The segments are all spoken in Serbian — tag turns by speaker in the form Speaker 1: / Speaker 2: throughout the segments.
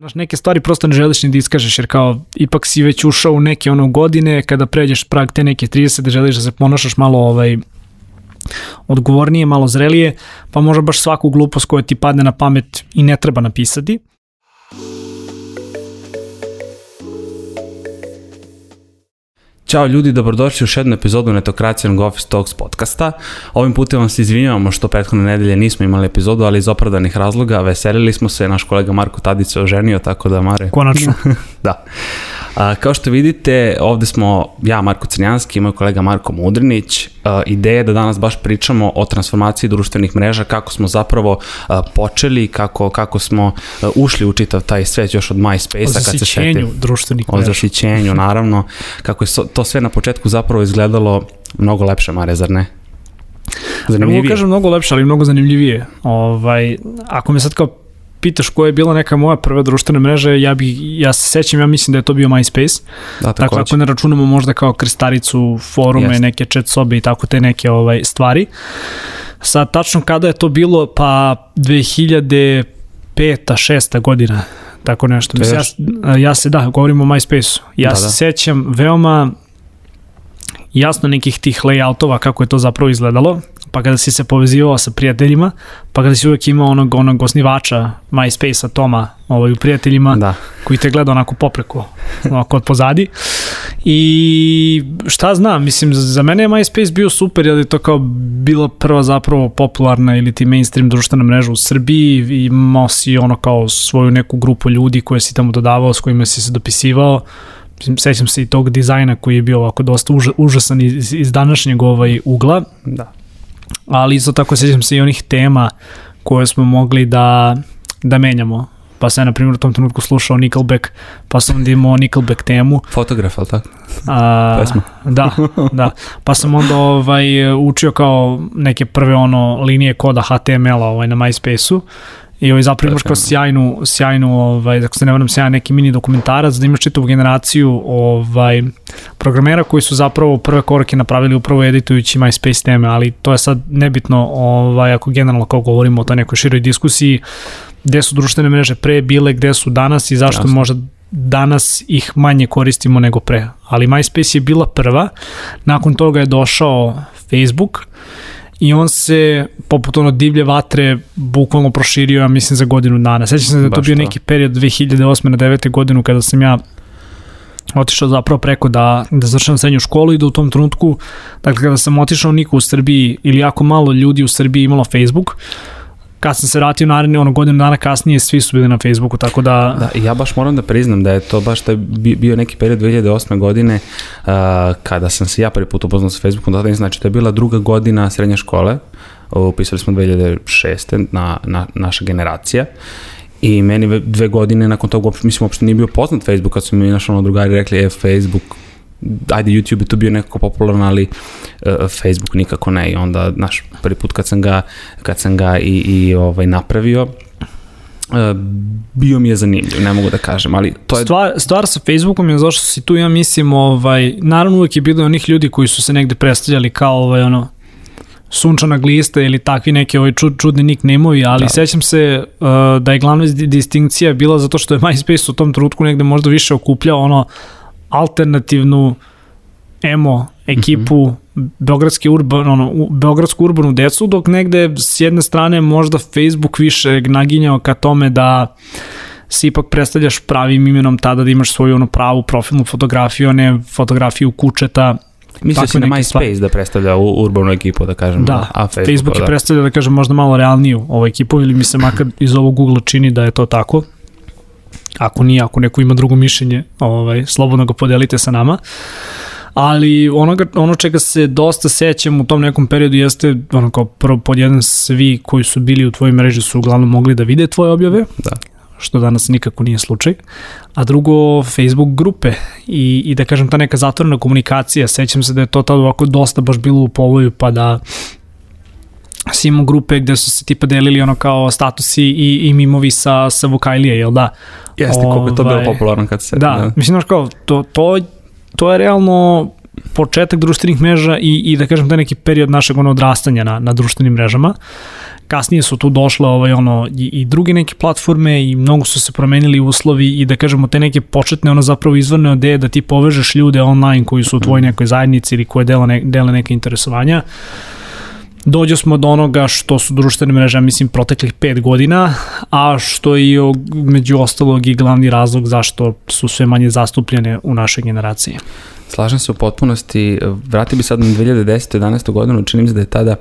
Speaker 1: Znaš, neke stvari prosto ne želiš ni da iskažeš, jer kao ipak si već ušao u neke ono godine, kada pređeš prag te neke 30, da želiš da se ponašaš malo ovaj, odgovornije, malo zrelije, pa možda baš svaku glupost koja ti padne na pamet i ne treba napisati.
Speaker 2: Ćao ljudi, dobrodošli u još jednu epizodu Netokracijanog Office Talks podcasta. Ovim putem vam se izvinjavamo što prethodne nedelje nismo imali epizodu, ali iz opravdanih razloga veselili smo se, naš kolega Marko Tadić se oženio, tako da Mare...
Speaker 1: Konačno.
Speaker 2: da. A, kao što vidite, ovde smo ja, Marko Crnjanski i moj kolega Marko Mudrinić. A, ideja je da danas baš pričamo o transformaciji društvenih mreža, kako smo zapravo a, počeli, kako, kako smo a, ušli u čitav taj svet još od MySpace-a.
Speaker 1: Kad se setim, društvenih mreža.
Speaker 2: O zasićenju, naravno. Kako je so, to sve na početku zapravo izgledalo mnogo lepše, Mare, zar ne?
Speaker 1: Zanimljivije. Mogu kažem mnogo lepše, ali mnogo zanimljivije. Ovaj, ako me sad kao pitaš koja je bila neka moja prva društvena mreža, ja bi ja se sećam, ja mislim da je to bio MySpace. Da, tako dakle, ako ne računamo možda kao krstaricu, forume, Jest. neke chat sobe i tako te neke ovaj stvari. Sad, tačno kada je to bilo, pa 2005. 6. godina, tako nešto. Mislim, ja, ja se, da, govorimo o MySpace-u. Ja da, se da. sećam veoma jasno nekih tih layoutova kako je to zapravo izgledalo pa kada si se povezivao sa prijateljima, pa kada si uvek imao onog, onog osnivača MySpace-a Toma ovaj, u prijateljima, da. koji te gleda onako popreko, onako od pozadi. I šta znam, mislim, za mene je MySpace bio super, jer je to kao bila prva zapravo popularna ili ti mainstream društvena mreža u Srbiji i imao si ono kao svoju neku grupu ljudi koje si tamo dodavao, s kojima si se dopisivao, sećam se i tog dizajna koji je bio ovako dosta užasan iz, iz današnjeg ovaj ugla. Da ali isto tako sećam se i onih tema koje smo mogli da, da menjamo. Pa sam ja, na primjer, u tom trenutku slušao Nickelback, pa sam onda imao Nickelback temu.
Speaker 2: Fotograf, ali tako?
Speaker 1: A, Pesma. Da, da. Pa sam onda ovaj, učio kao neke prve ono linije koda HTML-a ovaj, na MySpace-u I ovaj zapravo imaš kao sjajnu, sjajnu, ovaj, ako se ne varam, sjajan neki mini dokumentarac, da imaš čitavu generaciju ovaj, programera koji su zapravo prve korake napravili upravo editujući MySpace teme, ali to je sad nebitno ovaj, ako generalno kao govorimo o toj nekoj široj diskusiji, gde su društvene mreže pre bile, gde su danas i zašto Jasne. možda danas ih manje koristimo nego pre. Ali MySpace je bila prva, nakon toga je došao Facebook, i on se, poput ono divlje vatre, bukvalno proširio, ja mislim, za godinu dana. Sećam se da je to bio to. neki period 2008. na 9. godinu kada sam ja otišao zapravo preko da, da završam srednju školu i da u tom trenutku, dakle kada sam otišao niko u Srbiji ili jako malo ljudi u Srbiji imalo Facebook, kad sam se vratio naredne ono godinu dana kasnije svi su bili na Facebooku tako da
Speaker 2: da ja baš moram da priznam da je to baš taj bio neki period 2008. godine uh, kada sam se ja prvi put upoznao sa Facebookom da znači to je bila druga godina srednje škole upisali smo 2006. na, na naša generacija I meni dve godine nakon toga, mislim, uopšte nije bio poznat Facebook, kad su mi našli ono drugari rekli, e, Facebook, ajde YouTube je tu bio nekako popularan, ali uh, Facebook nikako ne i onda, znaš, prvi put kad sam ga, kad sam ga i, i ovaj, napravio, Uh, bio mi je zanimljiv, ne mogu da kažem, ali to je...
Speaker 1: Stvar, stvar sa Facebookom je zašto si tu, ja mislim, ovaj, naravno uvek je bilo onih ljudi koji su se negde predstavljali kao ovaj, ono, sunčana glista ili takvi neki ovaj čud, čudni nickname-ovi, ali da. sećam se uh, da je glavna distinkcija bila zato što je MySpace u tom trenutku negde možda više okupljao ono alternativnu emo ekipu mm -hmm. beogradske urban, ono, beogradsku urbanu decu, dok negde s jedne strane možda Facebook više naginjao ka tome da se ipak predstavljaš pravim imenom tada da imaš svoju ono pravu profilnu fotografiju, a ne fotografiju kučeta
Speaker 2: Misliš si na MySpace stvari. da predstavlja urbanu ekipu, da kažem?
Speaker 1: Da, a Facebook, Facebook je da. predstavlja, da kažem, možda malo realniju ovu ekipu, ili mi se makar iz ovog Google čini da je to tako. Ako nije, ako neko ima drugo mišljenje, ovaj, slobodno ga podelite sa nama. Ali onoga, ono čega se dosta sećam u tom nekom periodu jeste ono kao prvo pod jedan svi koji su bili u tvojoj mreži su uglavnom mogli da vide tvoje objave. Da što danas nikako nije slučaj, a drugo Facebook grupe i, i da kažem ta neka zatvorena komunikacija, sećam se da je to tada ovako dosta baš bilo u povoju, pa da si imao grupe gde su se tipa delili ono kao statusi i, i mimovi sa, sa Vokajlije, jel da?
Speaker 2: Jeste, koliko je to bilo ovaj, popularno kad se...
Speaker 1: Da, da. mislim, znaš kao, to, to, to je realno početak društvenih mreža i, i da kažem da neki period našeg ono odrastanja na, na društvenim mrežama. Kasnije su tu došle ovaj, ono, i, i druge neke platforme i mnogo su se promenili uslovi i da kažemo te neke početne ono zapravo izvorne ideje da ti povežeš ljude online koji su u tvojoj nekoj zajednici ili koje dele, ne, dele neke interesovanja dođo smo do onoga što su društvene mreže, mislim, proteklih pet godina, a što je među ostalog i glavni razlog zašto su sve manje zastupljene u našoj generaciji.
Speaker 2: Slažem se u potpunosti. Vrati bi sad na 2010. 11. godinu, čini mi se da je tada,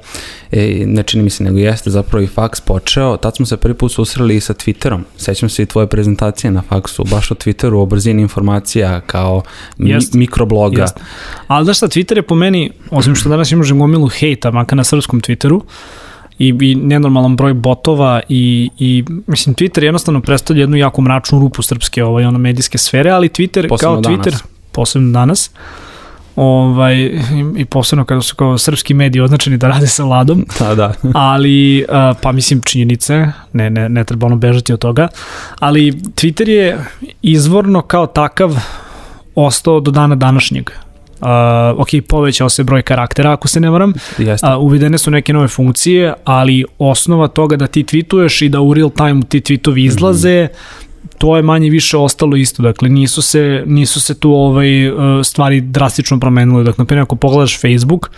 Speaker 2: e, ne čini mi se nego jeste, zapravo i faks počeo. Tad smo se prvi put susreli i sa Twitterom. Sećam se i tvoje prezentacije na faksu, baš o Twitteru, o brzini informacija kao mi, jest, mikrobloga. Jest.
Speaker 1: Ali da šta, Twitter je po meni, osim što danas imaš gomilu hejta, maka na srpskom Twitteru, i, i nenormalan broj botova i, i mislim Twitter jednostavno predstavlja jednu jako mračnu rupu srpske ovaj, ono, medijske sfere, ali Twitter Posledno kao Twitter, danas posebno danas, ovaj, i posebno kada su kao srpski mediji označeni da rade sa Vladom.
Speaker 2: Da, da.
Speaker 1: ali, pa mislim, činjenice, ne, ne, ne treba ono bežati od toga, ali Twitter je izvorno kao takav ostao do dana današnjeg. Uh, ok, povećao se broj karaktera, ako se ne varam. Jeste. Uh, uvedene su neke nove funkcije, ali osnova toga da ti tweetuješ i da u real time ti tweetovi izlaze, mm -hmm to je manje više ostalo isto, dakle nisu se, nisu se tu ovaj, uh, stvari drastično promenile, dakle, na primjer ako pogledaš Facebook,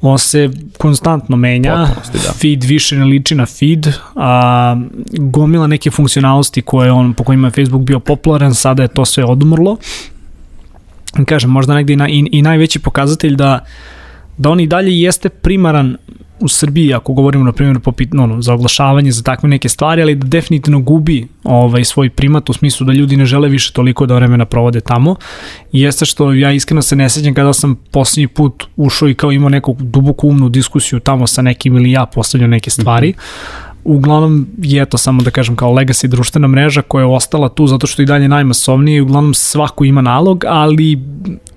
Speaker 1: on se konstantno menja, da. feed više ne liči na feed, a gomila neke funkcionalnosti koje on, po kojima je Facebook bio popularan, sada je to sve odumrlo. Kažem, možda negde i, na, i, i najveći pokazatelj da da on i dalje jeste primaran u Srbiji, ako govorimo na primjer po no, za oglašavanje, za takve neke stvari, ali da definitivno gubi ovaj, svoj primat u smislu da ljudi ne žele više toliko da vremena provode tamo. I jeste što ja iskreno se ne sećam kada sam posljednji put ušao i kao imao neku duboku umnu diskusiju tamo sa nekim ili ja postavljao neke stvari. Mm -hmm. Uglavnom je to samo da kažem kao legacy društvena mreža koja je ostala tu zato što i dalje najmasovnije i uglavnom svako ima nalog, ali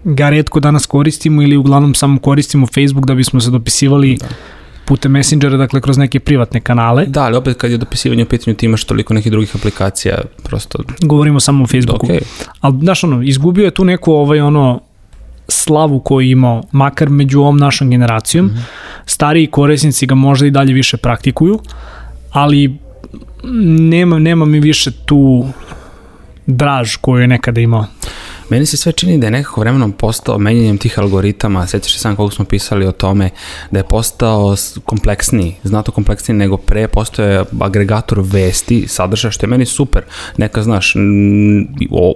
Speaker 1: ga redko danas koristimo ili uglavnom samo koristimo Facebook da bismo se dopisivali da putem Messengera, dakle kroz neke privatne kanale.
Speaker 2: Da, ali opet kad je dopisivanje u pitanju ti imaš toliko nekih drugih aplikacija, prosto...
Speaker 1: Govorimo samo o Facebooku. Okay. Ali, znaš, ono, izgubio je tu neku ovaj, ono, slavu koju je imao, makar među ovom našom generacijom. Mm -hmm. Stariji korisnici ga možda i dalje više praktikuju, ali nema, nema mi više tu draž koju je nekada imao.
Speaker 2: Meni se sve čini da je nekako vremenom postao menjanjem tih algoritama, sećaš se sam koliko smo pisali o tome, da je postao kompleksniji, znato kompleksniji nego pre, postoje agregator vesti, sadržaja, što je meni super. Neka, znaš,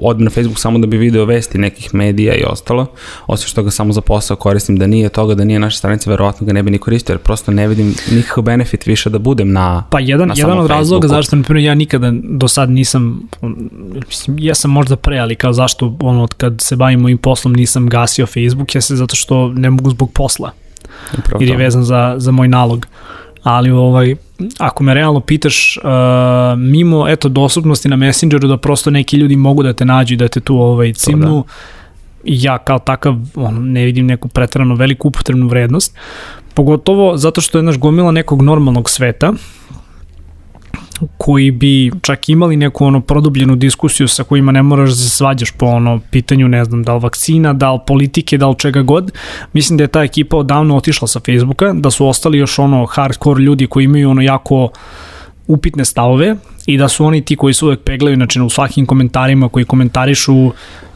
Speaker 2: odem na Facebook samo da bi video vesti nekih medija i ostalo, osim što ga samo za posao koristim, da nije toga, da nije naša stranica, verovatno ga ne bi ni koristio, jer prosto ne vidim nikakav benefit više da budem na
Speaker 1: Pa jedan,
Speaker 2: na
Speaker 1: jedan od razloga zašto, na primjer, ja nikada do sad nisam, mislim, ja sam možda pre, ali kao zašto ono, od kad se bavim mojim poslom nisam gasio Facebook, jeste zato što ne mogu zbog posla. Upravo jer je vezan za, za moj nalog. Ali ovaj, ako me realno pitaš, uh, mimo eto, dostupnosti na Messengeru da prosto neki ljudi mogu da te nađu i da te tu ovaj, cimnu, da. ja kao takav on, ne vidim neku pretrano veliku upotrebnu vrednost. Pogotovo zato što je naš gomila nekog normalnog sveta, koji bi čak imali neku ono produbljenu diskusiju sa kojima ne moraš da se svađaš po ono pitanju, ne znam, da li vakcina, da li politike, da li čega god. Mislim da je ta ekipa odavno otišla sa Facebooka, da su ostali još ono hardcore ljudi koji imaju ono jako upitne stavove i da su oni ti koji su uvek peglaju, znači u svakim komentarima koji komentarišu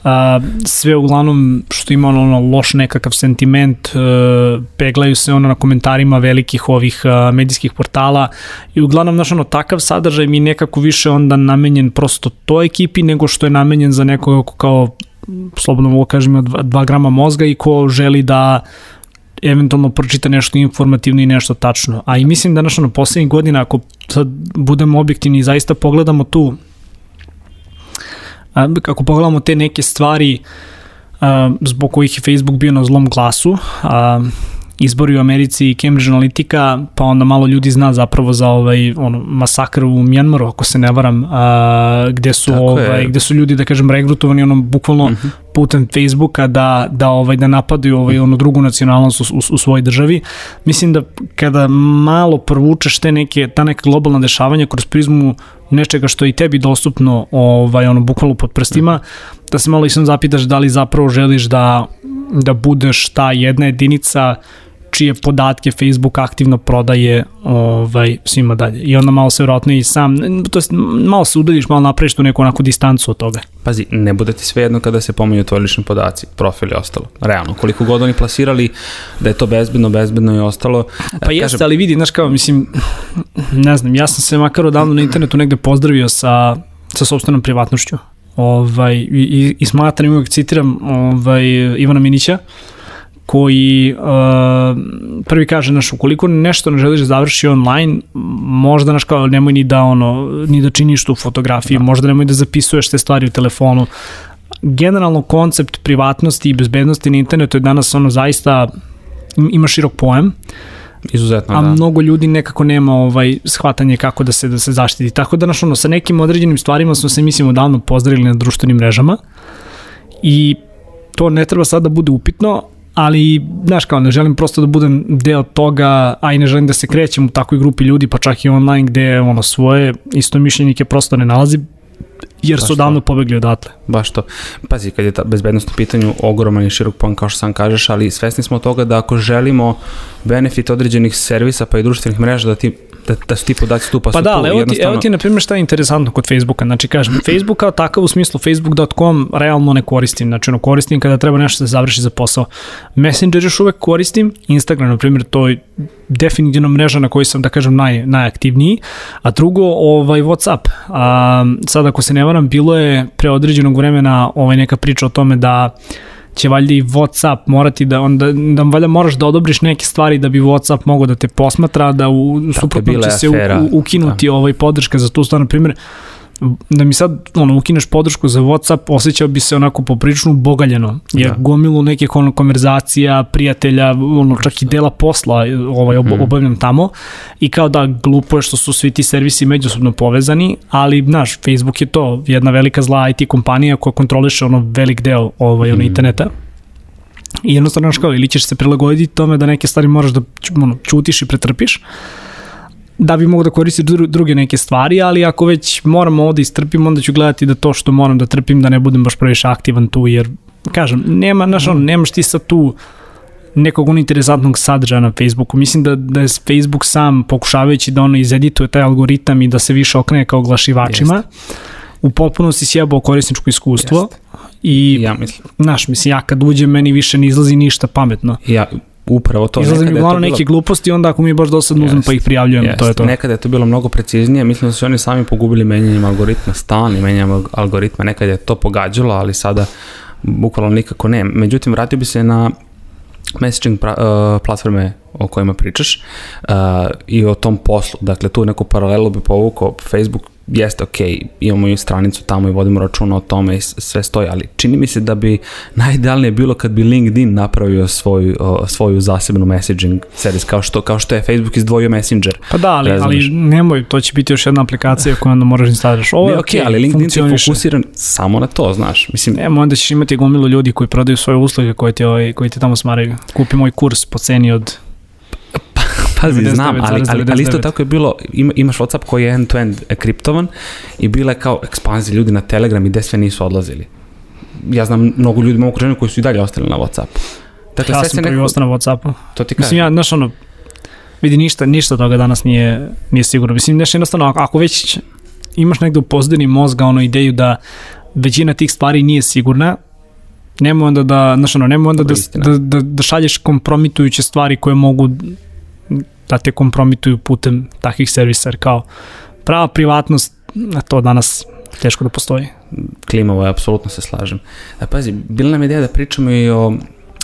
Speaker 1: a, sve uglavnom što ima ono, ono loš nekakav sentiment, a, peglaju se ono na komentarima velikih ovih a, medijskih portala i uglavnom znaš ono takav sadržaj mi nekako više onda namenjen prosto toj ekipi nego što je namenjen za nekog kao slobodno mogu kažem 2 grama mozga i ko želi da eventualno pročita nešto informativno i nešto tačno. A i mislim da našo na poslednjih godina, ako sad budemo objektivni i zaista pogledamo tu kako pogledamo te neke stvari zbog kojih je Facebook bio na zlom glasu, a, izbori u Americi i Cambridge Analytica, pa onda malo ljudi zna zapravo za ovaj ono masakr u Mjanmaru, ako se ne varam, a, gde su Tako ovaj je. gde su ljudi da kažem regrutovani ono bukvalno uh mhm. -huh. Putem Facebooka da da ovaj da napadaju ovaj ono drugu nacionalnost u, u, u svojoj državi. Mislim da kada malo provučeš te neke ta neka globalna dešavanja kroz prizmu nečega što je i tebi dostupno ovaj ono bukvalno pod prstima, da se malo i sam zapitaš da li zapravo želiš da da budeš ta jedna jedinica čije podatke Facebook aktivno prodaje ovaj, svima dalje. I onda malo se vjerojatno i sam, to jest, malo se udaljiš, malo napraviš tu neku onako distancu od toga.
Speaker 2: Pazi, ne bude ti svejedno kada se pominju tvoji lični podaci, profil i ostalo. Realno, koliko god oni plasirali da je to bezbedno, bezbedno i ostalo.
Speaker 1: Pa jeste, kažem, ali vidi, znaš kao, mislim, ne znam, ja sam se makar odavno na internetu negde pozdravio sa, sa sobstvenom privatnošću. Ovaj, i, i, i smatram, uvijek citiram ovaj, Ivana Minića, koji uh, prvi kaže naš ukoliko nešto ne želiš da završi online možda naš kao nemoj ni da ono ni da činiš tu fotografiju da. možda nemoj da zapisuješ te stvari u telefonu generalno koncept privatnosti i bezbednosti na internetu je danas ono zaista ima širok pojam
Speaker 2: Izuzetno,
Speaker 1: a
Speaker 2: da.
Speaker 1: mnogo ljudi nekako nema ovaj shvatanje kako da se da se zaštiti. Tako da naš ono sa nekim određenim stvarima smo se mislimo davno pozdravili na društvenim mrežama i to ne treba sad da bude upitno, ali, znaš kao, ne želim prosto da budem deo toga, a i ne želim da se krećem u takvoj grupi ljudi, pa čak i online gde ono svoje isto mišljenike prosto ne nalazi, jer Baš su odavno pobegli odatle.
Speaker 2: Baš to. Pazi, kad je ta bezbednost u pitanju ogroman i širok plan, kao što sam kažeš, ali svesni smo toga da ako želimo benefit određenih servisa pa i društvenih mreža da ti da, da su ti podaci tu pa,
Speaker 1: pa
Speaker 2: su
Speaker 1: da,
Speaker 2: tu.
Speaker 1: Pa da, evo ti, evo ti na primjer šta je interesantno kod Facebooka, znači kažem, Facebook kao takav u smislu facebook.com realno ne koristim, znači ono koristim kada treba nešto da završi za posao. Messenger još uvek koristim, Instagram na primjer to je definitivno mreža na kojoj sam da kažem naj, najaktivniji, a drugo ovaj Whatsapp. A, sad ako se ne varam, bilo je pre određenog vremena ovaj neka priča o tome da će valjda i Whatsapp morati da onda da valjda moraš da odobriš neke stvari da bi Whatsapp mogao da te posmatra da u suprotno će se u, u, ukinuti da. ovaj podrška za tu stvar na primjer da mi sad ono, ukineš podršku za Whatsapp, osjećao bi se onako poprično bogaljeno, jer da. gomilu nekih ono, konverzacija, prijatelja, ono, čak i dela posla ovaj, ob, mm. obavljam tamo i kao da glupo je što su svi ti servisi međusobno povezani, ali znaš, Facebook je to jedna velika zla IT kompanija koja kontroliše ono velik deo ovaj, ono, mm. interneta i jednostavno, znaš kao, ili ćeš se prilagoditi tome da neke stvari moraš da ono, čutiš i pretrpiš, da bi mogu da koristim druge neke stvari, ali ako već moram ovo da istrpim, onda ću gledati da to što moram da trpim, da ne budem baš previše aktivan tu, jer, kažem, nema, znaš, on, nemaš ti sad tu nekog uninteresantnog sadržaja na Facebooku. Mislim da, da je Facebook sam pokušavajući da ono izedituje taj algoritam i da se više okrene kao oglašivačima, Jest. u potpunosti sjebao korisničko iskustvo. Jest. I, ja mislim. Znaš, mislim, ja kad uđem, meni više ne izlazi ništa pametno.
Speaker 2: Ja, upravo to.
Speaker 1: Izlaze mi uglavnom neke bilo... gluposti, onda ako mi je baš dosadno uzmem pa ih prijavljujem, jest. to je to.
Speaker 2: Nekada je to bilo mnogo preciznije, mislim da su oni sami pogubili menjanjem algoritma, stalni menjanjem algoritma, nekad je to pogađalo, ali sada bukvalno nikako ne. Međutim, vratio bi se na messaging pra, uh, platforme o kojima pričaš uh, i o tom poslu. Dakle, tu neku paralelu bi povukao Facebook jeste ok, imamo i stranicu tamo i vodimo računa o tome i sve stoji, ali čini mi se da bi najidealnije bilo kad bi LinkedIn napravio svoju, svoju zasebnu messaging servis, kao što, kao što je Facebook izdvojio Messenger.
Speaker 1: Pa da, ali, ali nemoj, to će biti još jedna aplikacija koju onda moraš instaliraš. Ovo je ok, okay
Speaker 2: ali LinkedIn je fokusiran samo na to, znaš. Mislim,
Speaker 1: Nemo, onda ćeš imati gomilu ljudi koji prodaju svoje usluge koje ti, ovaj, koji ti tamo smaraju. Kupi moj kurs po ceni od
Speaker 2: Pazi, 99, znam, ali, ali, ali isto tako je bilo, ima, imaš Whatsapp koji je end-to-end kriptovan i bila je kao ekspanzija ljudi na Telegram i gde sve nisu odlazili. Ja znam mnogo ljudi mogu okruženju koji su i dalje ostali na Whatsappu.
Speaker 1: Dakle, ja sam prvi neko... ostao na Whatsappu. To ti kažem. Mislim, ja, znaš, ono, vidi, ništa, ništa toga danas nije, nije sigurno. Mislim, nešto jednostavno, ako, ako već imaš negde u pozdini mozga ono ideju da većina tih stvari nije sigurna, nemoj onda da, znaš ono, nemoj onda da, da, da, da šalješ kompromitujuće stvari koje mogu da te kompromituju putem takvih servisa, jer kao prava privatnost, na to danas teško da postoji.
Speaker 2: Klimavo je, apsolutno se slažem. A, pazi, bila nam ideja da pričamo i o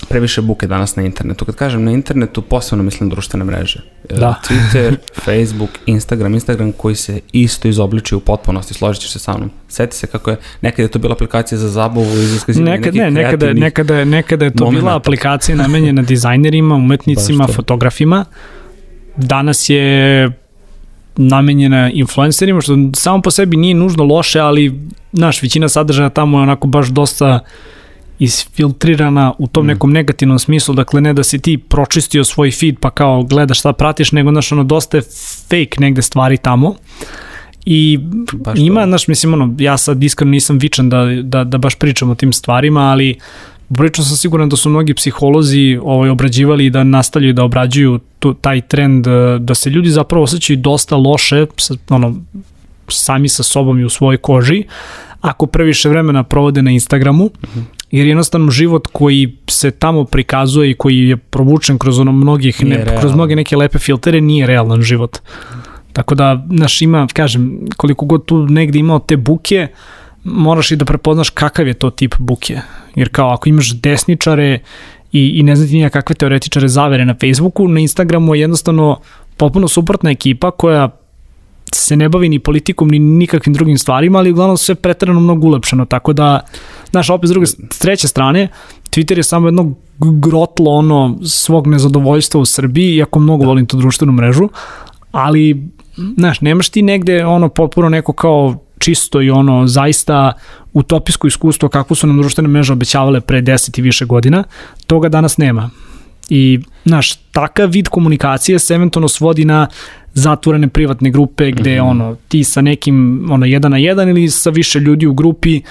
Speaker 2: previše buke danas na internetu. Kad kažem na internetu, posebno mislim društvene mreže.
Speaker 1: E, da.
Speaker 2: Twitter, Facebook, Instagram, Instagram koji se isto izobličuje u potpunosti, složit ćeš se sa mnom. Seti se kako je, nekada je to bila aplikacija za zabavu i iskazivanje nekad, nekih ne, nekada,
Speaker 1: nekada, nekada je to momenta. bila aplikacija namenjena dizajnerima, umetnicima, fotografima, danas je namenjena influencerima, što samo po sebi nije nužno loše, ali, znaš, većina sadržaja tamo je onako baš dosta isfiltrirana u tom mm. nekom negativnom smislu, dakle ne da si ti pročistio svoj feed pa kao gledaš šta pratiš, nego znaš ono dosta je fake negde stvari tamo i baš ima, znaš, mislim ono, ja sad iskreno nisam vičan da, da, da baš pričam o tim stvarima, ali Prilično sam siguran da su mnogi psiholozi ovaj, obrađivali i da nastavljaju da obrađuju tu, taj trend e, da se ljudi zapravo osjećaju dosta loše sa, ono, sami sa sobom i u svojoj koži ako previše vremena provode na Instagramu, uh -huh. jer jednostavno život koji se tamo prikazuje i koji je provučen kroz ono mnogih, ne, kroz mnoge neke lepe filtere, nije realan život. Tako da, naš ima, kažem, koliko god tu negde imao te buke, moraš i da prepoznaš kakav je to tip buke. Jer kao ako imaš desničare i, i ne znam ti nija kakve teoretičare zavere na Facebooku, na Instagramu je jednostavno potpuno suprotna ekipa koja se ne bavi ni politikom ni nikakvim drugim stvarima, ali uglavnom sve pretrano mnogo ulepšeno, tako da, znaš, opet s druge, s treće strane, Twitter je samo jedno grotlo ono svog nezadovoljstva u Srbiji, iako mnogo da. volim tu društvenu mrežu, ali, znaš, nemaš ti negde ono potpuno neko kao čisto i ono zaista utopijsko iskustvo kako su nam društvene mreže obećavale pre 10 i više godina, toga danas nema. I, znaš, takav vid komunikacije se eventualno svodi na zatvorene privatne grupe gde mm -hmm. ono ti sa nekim ono jedan na jedan ili sa više ljudi u grupi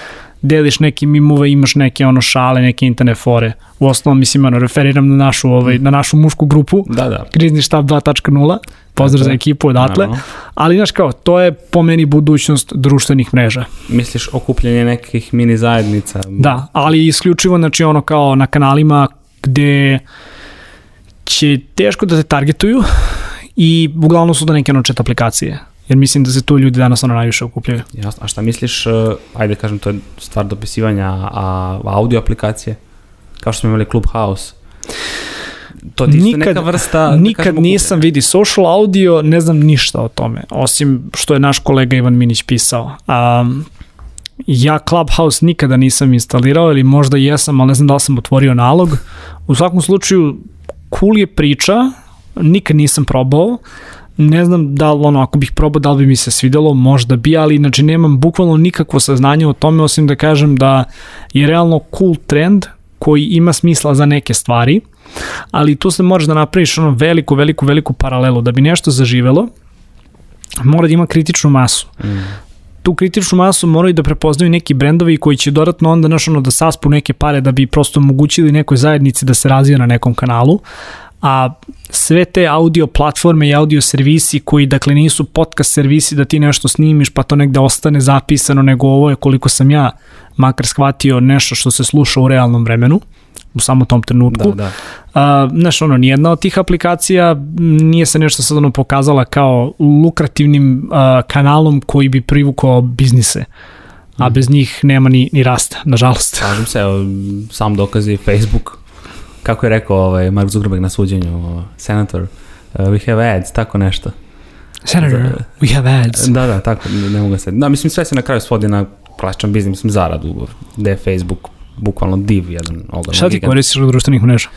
Speaker 1: deliš neke mimove, imaš neke ono šale, neke internet fore. U osnovom mislim ono referiram na našu ovaj na našu mušku grupu.
Speaker 2: Da, da.
Speaker 1: Krizni štab 2.0. Pozdrav za ekipu odatle. Naravno. Ali znaš kao, to je po meni budućnost društvenih mreža.
Speaker 2: Misliš okupljanje nekih mini zajednica?
Speaker 1: Da, ali isključivo znači ono kao na kanalima gde će teško da te targetuju i uglavnom su da neke ono chat aplikacije jer mislim da se tu ljudi danas ono najviše okupljaju.
Speaker 2: Jasno, a šta misliš, uh, ajde kažem, to je stvar dopisivanja a, audio aplikacije, kao što smo imali Clubhouse, to ti nikad, neka vrsta... Da
Speaker 1: nikad kažem, nisam vidi social audio, ne znam ništa o tome, osim što je naš kolega Ivan Minić pisao. Um, ja Clubhouse nikada nisam instalirao ili možda jesam, ali ne znam da li sam otvorio nalog. U svakom slučaju, cool je priča, nikad nisam probao, ne znam da li ono, ako bih probao da li bi mi se svidelo, možda bi, ali znači nemam bukvalno nikakvo saznanje o tome, osim da kažem da je realno cool trend koji ima smisla za neke stvari, ali tu se moraš da napraviš ono veliku, veliku, veliku paralelu. Da bi nešto zaživelo, mora da ima kritičnu masu. Mm tu kritičnu masu moraju da prepoznaju neki brendovi koji će dodatno onda naš ono da saspu neke pare da bi prosto omogućili nekoj zajednici da se razvija na nekom kanalu, a sve te audio platforme i audio servisi koji dakle nisu podcast servisi da ti nešto snimiš pa to negde ostane zapisano nego ovo je koliko sam ja makar shvatio nešto što se sluša u realnom vremenu u samo tom trenutku. Da, da. A, znaš, ono, nijedna od tih aplikacija nije se nešto sad ono pokazala kao lukrativnim a, kanalom koji bi privukao biznise a mm. bez njih nema ni, ni rasta, nažalost.
Speaker 2: Slažem se, evo, sam dokaz je Facebook kako je rekao ovaj, Mark Zuckerberg na suđenju, senator, uh, we have ads, tako nešto.
Speaker 1: Senator, da, we have ads.
Speaker 2: Da, da, tako, ne mogu se. Da, mislim, sve se na kraju svodi na klasičan biznis, mislim, zaradu, gde je Facebook bukvalno div jedan ogroman
Speaker 1: Šta ti koristiš od društvenih mreža?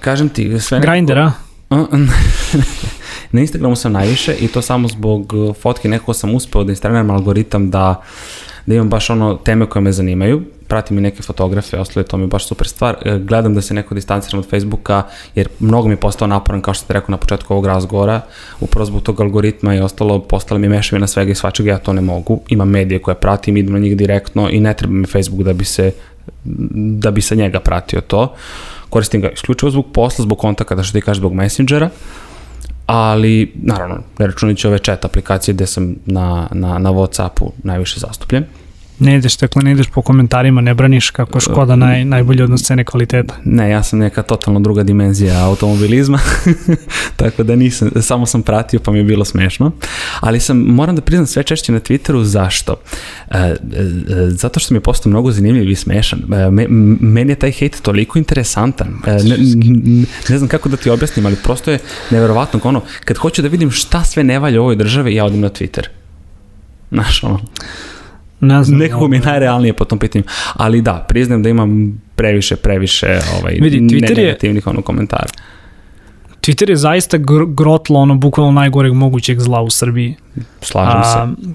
Speaker 2: Kažem ti, sve.
Speaker 1: Grindr, a?
Speaker 2: na Instagramu sam najviše i to samo zbog fotke nekako sam uspeo da instaliram algoritam da, da imam baš ono teme koje me zanimaju pratim i neke fotografe, ostalo je to mi baš super stvar. E, gledam da se neko distanciram od Facebooka, jer mnogo mi je postao naporan, kao što ste rekao na početku ovog razgovora, upravo zbog tog algoritma i ostalo, postale mi mešavina svega i svačega, ja to ne mogu. Imam medije koje pratim, idem na njih direktno i ne treba mi Facebook da bi se da bi sa njega pratio to. Koristim ga isključivo zbog posla, zbog kontakta, da što ti kažeš zbog Messengera, ali naravno, ne računajući ove chat aplikacije gde sam na, na, na Whatsappu najviše zastupljen.
Speaker 1: Ne ideš, dakle, ne ideš po komentarima, ne braniš kako Škoda naj, najbolji odnos cene kvaliteta.
Speaker 2: Ne, ja sam neka totalno druga dimenzija automobilizma, tako da nisam, samo sam pratio pa mi je bilo smešno, ali sam, moram da priznam sve češće na Twitteru, zašto? E, e, zato što mi je postao mnogo zanimljiv i smešan. E, me, meni je taj hejt toliko interesantan. E, ne, ne znam kako da ti objasnim, ali prosto je neverovatno, ono, kad hoću da vidim šta sve ne valja u ovoj državi, ja odim na Twitter. Znaš, ono,
Speaker 1: Ne znam.
Speaker 2: Nekako mi je najrealnije po tom pitanju. Ali da, priznam da imam previše, previše ovaj,
Speaker 1: Vidi, Twitter
Speaker 2: negativnih ono komentara.
Speaker 1: Twitter je zaista gr grotlo ono bukvalno najgoreg mogućeg zla u Srbiji.
Speaker 2: Slažem A, se.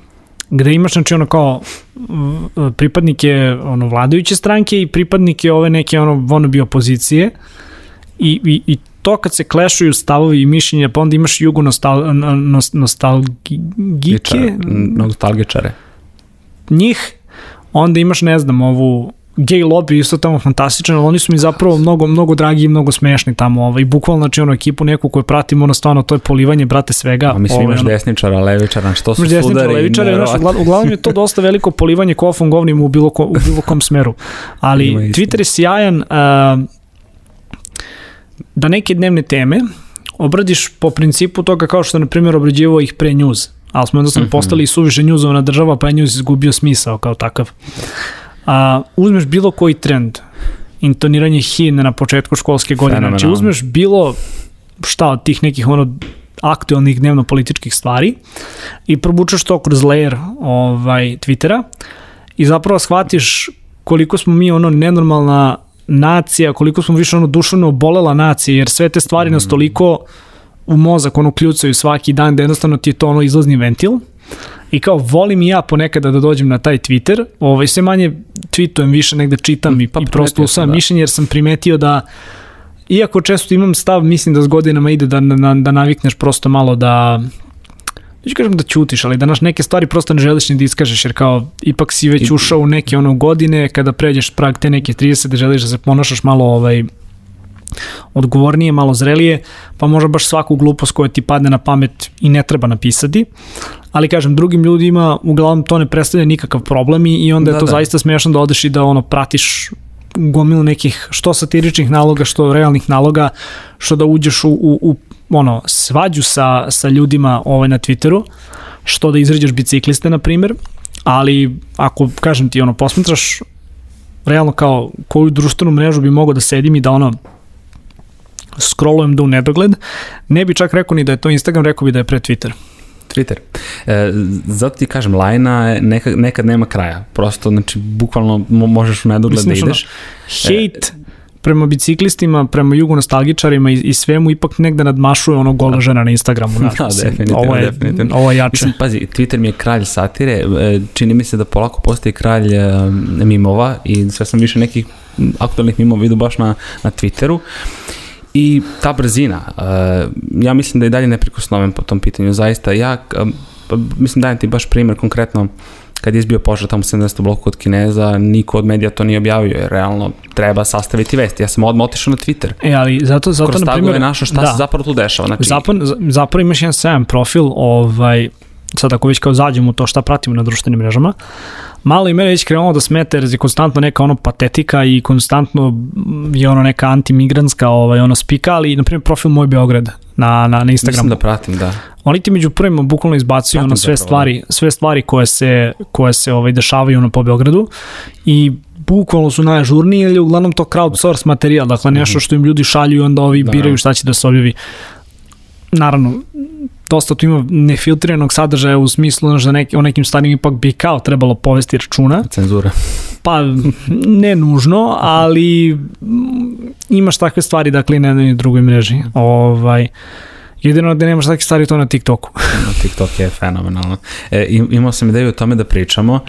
Speaker 1: Gde imaš znači ono kao pripadnike ono vladajuće stranke i pripadnike ove neke ono wannabe opozicije i, i, i to kad se klešuju stavovi i mišljenja, pa onda imaš jugo nostal, nostalgike.
Speaker 2: Nostalgičare
Speaker 1: njih, onda imaš, ne znam, ovu gay lobby isto tamo fantastičan, ali oni su mi zapravo mnogo, mnogo dragi i mnogo smešni tamo, ovaj, bukvalno, znači, ono, ekipu neku koju pratimo, ono, stvarno, to je polivanje, brate, svega.
Speaker 2: A mislim, ovaj, imaš ono, desničara, levičara, što su sudari?
Speaker 1: Levičara, znaš, uglavnom je to dosta veliko polivanje kofom govnim u bilo, ko, u bilo kom smeru. Ali Twitter je sjajan, uh, da neke dnevne teme obradiš po principu toga kao što, na primjer, obrađivo ih pre news, ali smo jednostavno mm -hmm. postali suviše njuzovana država, pa je news izgubio smisao kao takav. A, uzmeš bilo koji trend, intoniranje himne na početku školske godine, znači uzmeš bilo šta od tih nekih ono aktualnih dnevno političkih stvari i probučaš to kroz layer ovaj, Twittera i zapravo shvatiš koliko smo mi ono nenormalna nacija, koliko smo više ono duševno obolela nacija, jer sve te stvari mm. nas toliko u mozak ono kljucaju svaki dan da jednostavno ti je to ono izlazni ventil i kao volim i ja ponekada da dođem na taj Twitter, ovaj, sve manje tweetujem, više negde čitam i, pa, i prosto usvajem da. mišljenje jer sam primetio da iako često imam stav, mislim da s godinama ide da, da, da navikneš prosto malo da neću kažem da ćutiš, ali da naš neke stvari prosto ne želiš ni da iskažeš, jer kao ipak si već ušao u neke ono godine, kada pređeš prag te neke 30, da želiš da se ponašaš malo ovaj, odgovornije, malo zrelije, pa možda baš svaku glupost koja ti padne na pamet i ne treba napisati. Ali kažem, drugim ljudima uglavnom to ne predstavlja nikakav problem i onda da, je to da. zaista smešno da odeš i da ono pratiš gomilu nekih što satiričnih naloga, što realnih naloga, što da uđeš u, u, u ono, svađu sa, sa ljudima ovaj, na Twitteru, što da izređaš bicikliste, na primjer, ali ako, kažem ti, ono, posmetraš realno kao koju društvenu mrežu bi mogao da sedim i da ono scrollujem do nedogled, ne bi čak rekao ni da je to Instagram, rekao bi da je pre Twitter.
Speaker 2: Twitter. E, zato ti kažem, lajna nekad, nekad nema kraja. Prosto, znači, bukvalno možeš u nedogled Mislim, da ideš.
Speaker 1: Ono, hate e, prema biciklistima, prema jugonostalgičarima i, i svemu ipak negde nadmašuje ono gola žena na Instagramu.
Speaker 2: Da, da definitivno.
Speaker 1: Ovo je,
Speaker 2: definitivno.
Speaker 1: ovo je jače.
Speaker 2: Mislim, pazi, Twitter mi je kralj satire, e, čini mi se da polako postoji kralj e, mimova i sve sam više nekih aktualnih mimova vidu baš na, na Twitteru. I ta brzina, uh, ja mislim da je dalje neprikosnoven po tom pitanju, zaista ja, uh, mislim dajem ti baš primjer konkretno, kad je izbio požar tamo 70. bloku kod Kineza, niko od medija to nije objavio, jer realno treba sastaviti vesti. Ja sam odmah otišao na Twitter.
Speaker 1: E, ali zato, zato
Speaker 2: Kroz na primjer... našao šta da. se zapravo tu dešava. Znači,
Speaker 1: zapravo, zapravo imaš jedan sajan profil, ovaj, sad ako već kao zađemo to šta pratimo na društvenim mrežama, malo i mene već krenulo da smete jer je konstantno neka ono patetika i konstantno je ono neka antimigranska ovaj, ono spika, ali na primjer profil Moj Beograd na, na, na Instagramu.
Speaker 2: Mislim da pratim, da.
Speaker 1: Oni ti među prvima bukvalno izbacuju pratim ono sve zapravo, stvari, da. sve stvari koje se, koje se ovaj, dešavaju ono po Beogradu i bukvalno su najažurniji ili uglavnom to crowdsource materijal, dakle nešto što im ljudi šalju i onda ovi da. biraju šta će da se objavi. Naravno, dosta tu ima nefiltriranog sadržaja u smislu znaš, da neki, o nekim stvarima ipak bi kao trebalo povesti računa.
Speaker 2: Cenzura.
Speaker 1: Pa ne nužno, ali imaš takve stvari dakle na jednoj drugoj mreži. Ovaj, Jedino da nemaš takve stvari to na TikToku.
Speaker 2: na TikTok je fenomenalno. E, imao sam ideju o tome da pričamo,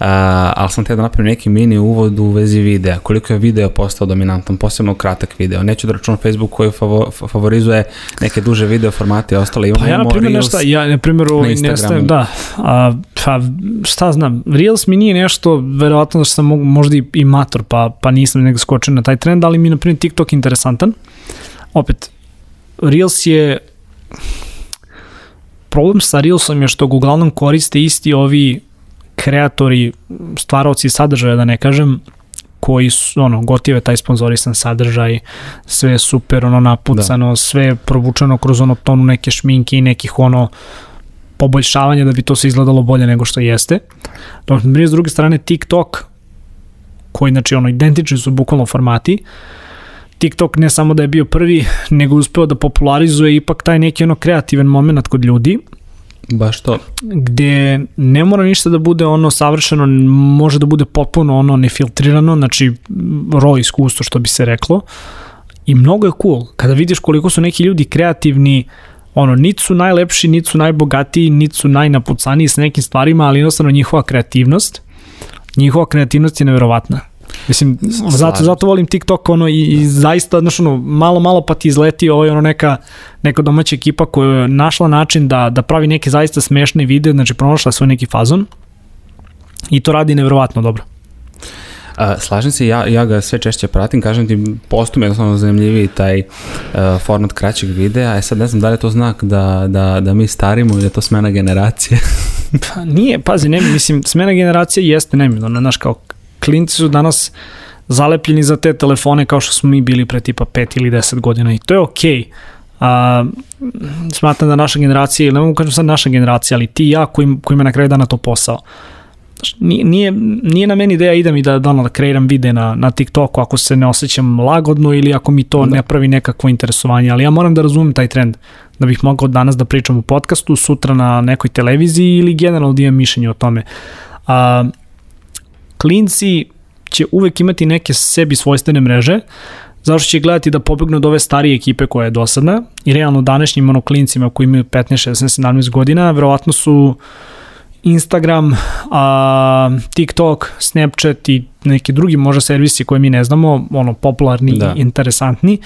Speaker 2: a, ali sam te da napravim neki mini uvod u vezi videa. Koliko je video postao dominantan, posebno kratak video. Neću da računam Facebook koji favo, favorizuje neke duže video formate i ostale.
Speaker 1: Imamo pa ja na primjer nešto, ja na primjer na Instagramu. da, a, pa šta znam, Reels mi nije nešto, verovatno da sam možda i, mator, pa, pa nisam nego skočio na taj trend, ali mi na primjer TikTok interesantan. Opet, Reels je problem sa Reelsom je što ga uglavnom koriste isti ovi kreatori, stvaroci sadržaja, da ne kažem, koji su, ono, gotive taj sponzorisan sadržaj, sve je super, ono, napucano, da. sve je provučeno kroz ono tonu neke šminke i nekih, ono, poboljšavanja da bi to se izgledalo bolje nego što jeste. Dok, s druge strane, TikTok, koji, znači, ono, identični su bukvalno formati, uh, TikTok ne samo da je bio prvi, nego uspeo da popularizuje ipak taj neki ono kreativan moment kod ljudi.
Speaker 2: Baš to.
Speaker 1: Gde ne mora ništa da bude ono savršeno, može da bude potpuno ono nefiltrirano, znači ro iskustvo što bi se reklo. I mnogo je cool kada vidiš koliko su neki ljudi kreativni, ono, niti su najlepši, niti su najbogatiji, niti su najnapucaniji sa nekim stvarima, ali jednostavno njihova kreativnost, njihova kreativnost je neverovatna. Mislim, zato, zato volim TikTok ono i, i zaista, znaš, ono, malo, malo pa ti izleti ovo je ono neka, neka domaća ekipa koja je našla način da, da pravi neke zaista smešne videe, znači pronašla svoj neki fazon i to radi nevjerovatno dobro.
Speaker 2: A, slažem se, ja, ja ga sve češće pratim, kažem ti, postum je jednostavno zanimljiviji taj uh, format kraćeg videa, a e sad ne znam da li je to znak da, da, da mi starimo ili je to smena generacije.
Speaker 1: pa nije, pazi, ne, mislim, smena generacije jeste neminovno, znaš, kao klinci su danas zalepljeni za te telefone kao što smo mi bili pre tipa 5 ili 10 godina i to je okej. Okay. A, smatram da naša generacija, ili ne mogu kažem sad naša generacija, ali ti i ja koji, koji me na kraju dana to posao. Nije, nije, nije na meni ideja idem i da, da, da kreiram vide na, na TikToku ako se ne osjećam lagodno ili ako mi to da. ne pravi nekakvo interesovanje, ali ja moram da razumem taj trend da bih mogao danas da pričam u podcastu, sutra na nekoj televiziji ili generalno da imam mišljenje o tome. A, klinci će uvek imati neke sebi svojstvene mreže, zašto će gledati da pobegnu od ove starije ekipe koja je dosadna i realno današnjim ono klincima koji imaju 15, 16, 17 godina, verovatno su Instagram, a, TikTok, Snapchat i neki drugi možda servisi koje mi ne znamo, ono popularni da. i interesantni,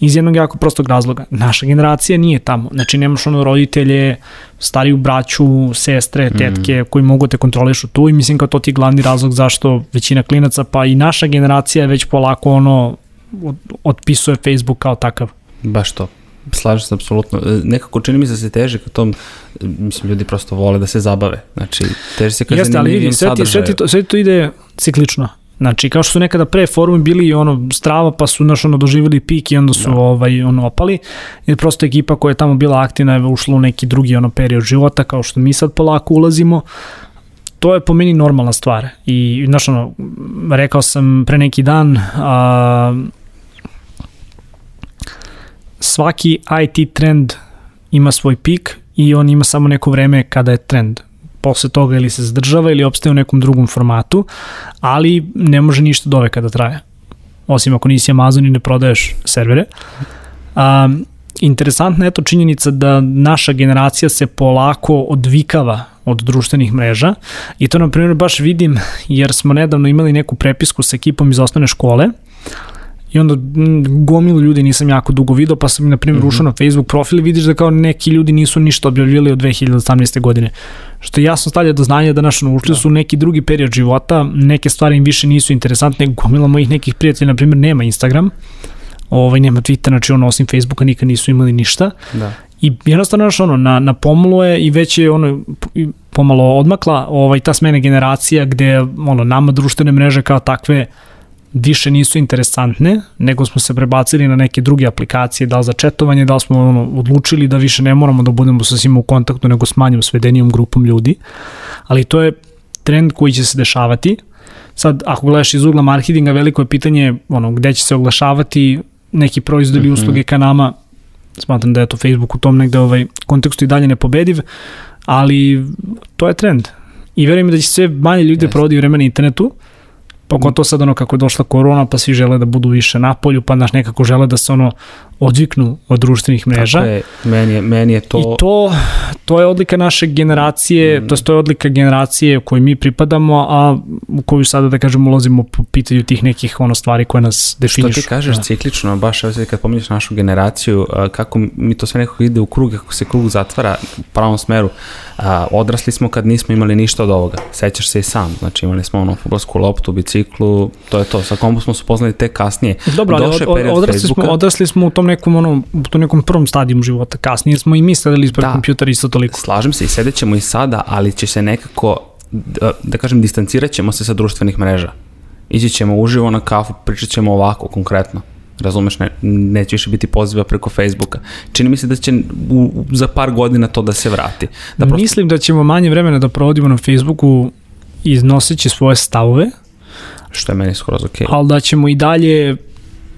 Speaker 1: iz jednog jako prostog razloga. Naša generacija nije tamo. Znači nemaš ono roditelje, stariju braću, sestre, mhm. tetke mm. koji mogu te kontrolišu tu i mislim kao to ti glavni razlog zašto većina klinaca, pa i naša generacija već polako ono otpisuje Facebook kao takav.
Speaker 2: Baš to. Slažem se apsolutno. E, nekako čini mi se da se teže ka tom, mislim, ljudi prosto vole da se zabave. Znači, teže se ka Jeste, ali vidi, sve, ti,
Speaker 1: sve, ti to, sve to ide ciklično. Znači, kao što su nekada pre forumi bili ono strava, pa su naš ono doživjeli pik i onda su da. ovaj ono opali. I prosto ekipa koja je tamo bila aktivna je ušla u neki drugi ono period života, kao što mi sad polako ulazimo. To je po meni normalna stvar. I, znaš, ono, rekao sam pre neki dan, a, svaki IT trend ima svoj pik i on ima samo neko vreme kada je trend. Posle toga ili se zadržava ili opstaje u nekom drugom formatu, ali ne može ništa dove kada traje. Osim ako nisi Amazon i ne prodaješ servere. A, interesantna je to činjenica da naša generacija se polako odvikava od društvenih mreža i to na primjer baš vidim jer smo nedavno imali neku prepisku sa ekipom iz osnovne škole i onda gomilu ljudi nisam jako dugo video, pa sam na primjer mm -hmm. ušao na Facebook profil i vidiš da kao neki ljudi nisu ništa objavljivali od 2018. godine. Što jasno stavlja do znanja da naš ušli da. su neki drugi period života, neke stvari im više nisu interesantne, gomila mojih nekih prijatelja, na primjer, nema Instagram, ovaj, nema Twitter, znači ono, osim Facebooka nikad nisu imali ništa. Da. I jednostavno, znaš, ono, na, na pomalo je i već je ono, pomalo odmakla ovaj, ta smena generacija gde ono, nama društvene mreže kao takve više nisu interesantne, nego smo se prebacili na neke druge aplikacije, da li za četovanje, da li smo ono, odlučili da više ne moramo da budemo sa svima u kontaktu, nego s manjom svedenijom grupom ljudi. Ali to je trend koji će se dešavati. Sad, ako gledaš iz ugla marketinga, veliko je pitanje ono, gde će se oglašavati neki proizvod ili mm -hmm. usluge ka nama. Smatram da je to Facebook u tom negde ovaj, kontekstu i dalje nepobediv, ali to je trend. I verujem da će sve manje ljudi yes. provodi vreme na internetu, Pogotovo sad ono kako je došla korona, pa svi žele da budu više na polju, pa naš nekako žele da se ono odviknu od društvenih mreža. Tako
Speaker 2: je, meni je, meni je to...
Speaker 1: I to, to je odlika naše generacije, mm. to, to je odlika generacije u kojoj mi pripadamo, a u koju sada da kažem ulazimo po pitanju tih nekih ono stvari koje nas definišu.
Speaker 2: Što ti kažeš da. ciklično, baš kad pominješ našu generaciju, kako mi to sve nekako ide u krug, kako se krug zatvara u pravom smeru, a, odrasli smo kad nismo imali ništa od ovoga. Sećaš se i sam, znači imali smo ono futbolsku loptu, biciklu, to je to. Sa kombu smo se poznali tek kasnije.
Speaker 1: Dobro, ali od, odrasli, smo, odrasli smo u tom nekom, ono, u tom nekom prvom stadijum života. Kasnije smo i mi sedeli ispred da, kompjutera isto toliko.
Speaker 2: Slažem se i sedećemo i sada, ali će se nekako, da, da kažem, distancirat ćemo se sa društvenih mreža. Ići ćemo uživo na kafu, pričat ćemo ovako konkretno. Razumeš, ne, neće više biti poziva preko Facebooka. Čini mi se da će u, za par godina to da se vrati. Da
Speaker 1: prosto... Mislim da ćemo manje vremena da provodimo na Facebooku iznoseći svoje stavove.
Speaker 2: Što je meni skoro ok.
Speaker 1: Ali da ćemo i dalje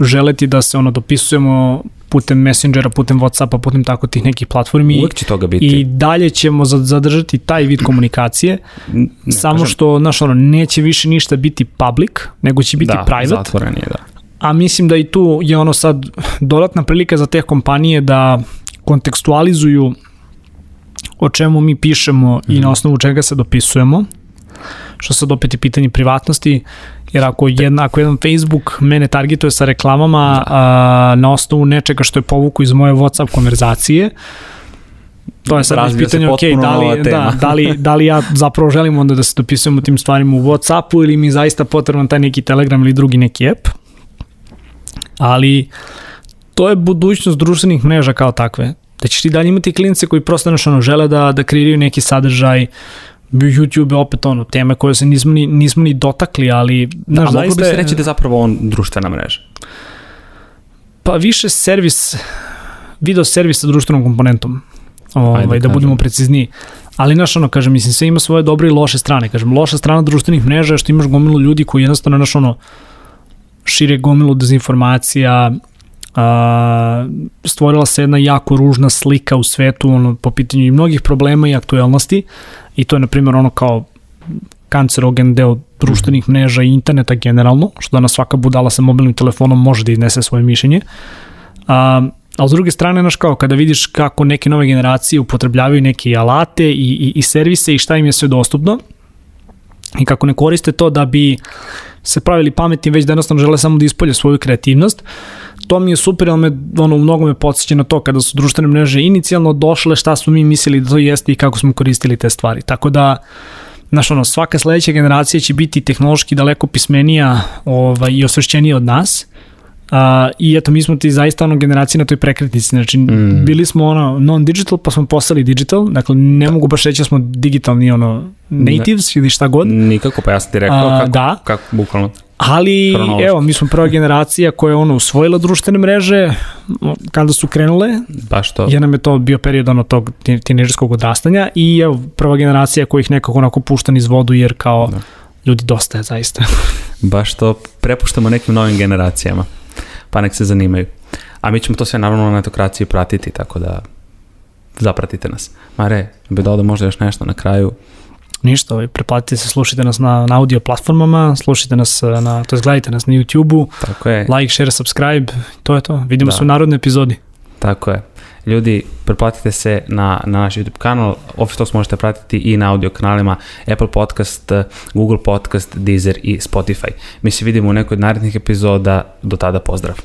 Speaker 1: želeti da se ono dopisujemo putem Messengera, putem Whatsappa, putem tako tih nekih platformi.
Speaker 2: Uvijek će toga biti.
Speaker 1: I dalje ćemo zadržati taj vid komunikacije, ne, samo kažem. što, znaš, ono, neće više ništa biti public, nego će biti
Speaker 2: da,
Speaker 1: private.
Speaker 2: Da, zatvoren je, da
Speaker 1: a mislim da i tu je ono sad dodatna prilika za te kompanije da kontekstualizuju o čemu mi pišemo mm. i na mhm. osnovu čega se dopisujemo, što sad opet je pitanje privatnosti, jer ako, jedna, ako jedan Facebook mene targetuje sa reklamama a, na osnovu nečega što je povuku iz moje Whatsapp konverzacije, To je sad pitanje, ok, da li, da, da, li, da li ja zapravo želim onda da se dopisujem u tim stvarima u Whatsappu ili mi zaista potreban taj neki Telegram ili drugi neki app. Ali to je budućnost društvenih mreža kao takve. Da ćeš ti dalje imati klince koji prosto nešto ono, žele da, da kreiraju neki sadržaj, YouTube je opet ono, teme koje se nismo ni, nismo ni dotakli, ali...
Speaker 2: Znaš, da, a moglo bi se reći da je zapravo on društvena mreža?
Speaker 1: Pa više servis, video servis sa društvenom komponentom, ovaj, da budemo precizniji. Ali, znaš, ono, kažem, mislim, sve ima svoje dobre i loše strane. Kažem, loša strana društvenih mreža je što imaš gomilu ljudi koji jednostavno, znaš, ono, šire gomilu dezinformacija, a, stvorila se jedna jako ružna slika u svetu ono, po pitanju i mnogih problema i aktuelnosti i to je na primjer ono kao kancerogen deo društvenih mhm. mreža i interneta generalno, što danas svaka budala sa mobilnim telefonom može da iznese svoje mišljenje. A, a s druge strane, znaš kao, kada vidiš kako neke nove generacije upotrebljavaju neke alate i, i, i servise i šta im je sve dostupno, i kako ne koriste to da bi se pravili pametni, već da jednostavno žele samo da ispolje svoju kreativnost, to mi je super, ali me ono, mnogo me podsjeća na to kada su društvene mreže inicijalno došle, šta smo mi mislili da to jeste i kako smo koristili te stvari. Tako da, znaš, ono, svaka sledeća generacija će biti tehnološki daleko pismenija ovaj, i osvešćenija od nas, Uh, I eto, mi smo ti zaista ono generacija na toj prekretnici, znači mm. bili smo ono non-digital pa smo postali digital, dakle ne da. mogu baš reći da smo digitalni ono natives ne. ili šta god.
Speaker 2: Nikako, pa ja sam ti rekao uh, kako, da. kako bukvalno.
Speaker 1: Ali, evo, mi smo prva generacija koja je ono usvojila društvene mreže kada su krenule.
Speaker 2: Baš to.
Speaker 1: Jer nam je to bio period ono tog tinežerskog odrastanja i evo, prva generacija koja ih nekako onako pušta niz vodu jer kao da. ljudi dosta je zaista.
Speaker 2: Baš to prepuštamo nekim novim generacijama pa nek se zanimaju. A mi ćemo to sve naravno na netokraciji pratiti, tako da zapratite nas. Mare, bi dodao možda još nešto na kraju?
Speaker 1: Ništa, ovaj, preplatite se, slušajte nas na, na audio platformama, slušajte nas, eh, na, to je gledajte nas na YouTube-u,
Speaker 2: Tako je.
Speaker 1: like, share, subscribe, to je to. Vidimo da. se u narodnoj epizodi.
Speaker 2: Tako je. Ljudi, preplatite se na, na naš YouTube kanal, Office Talks možete pratiti i na audio kanalima Apple Podcast, Google Podcast, Deezer i Spotify. Mi se vidimo u nekoj od narednih epizoda, do tada pozdrav!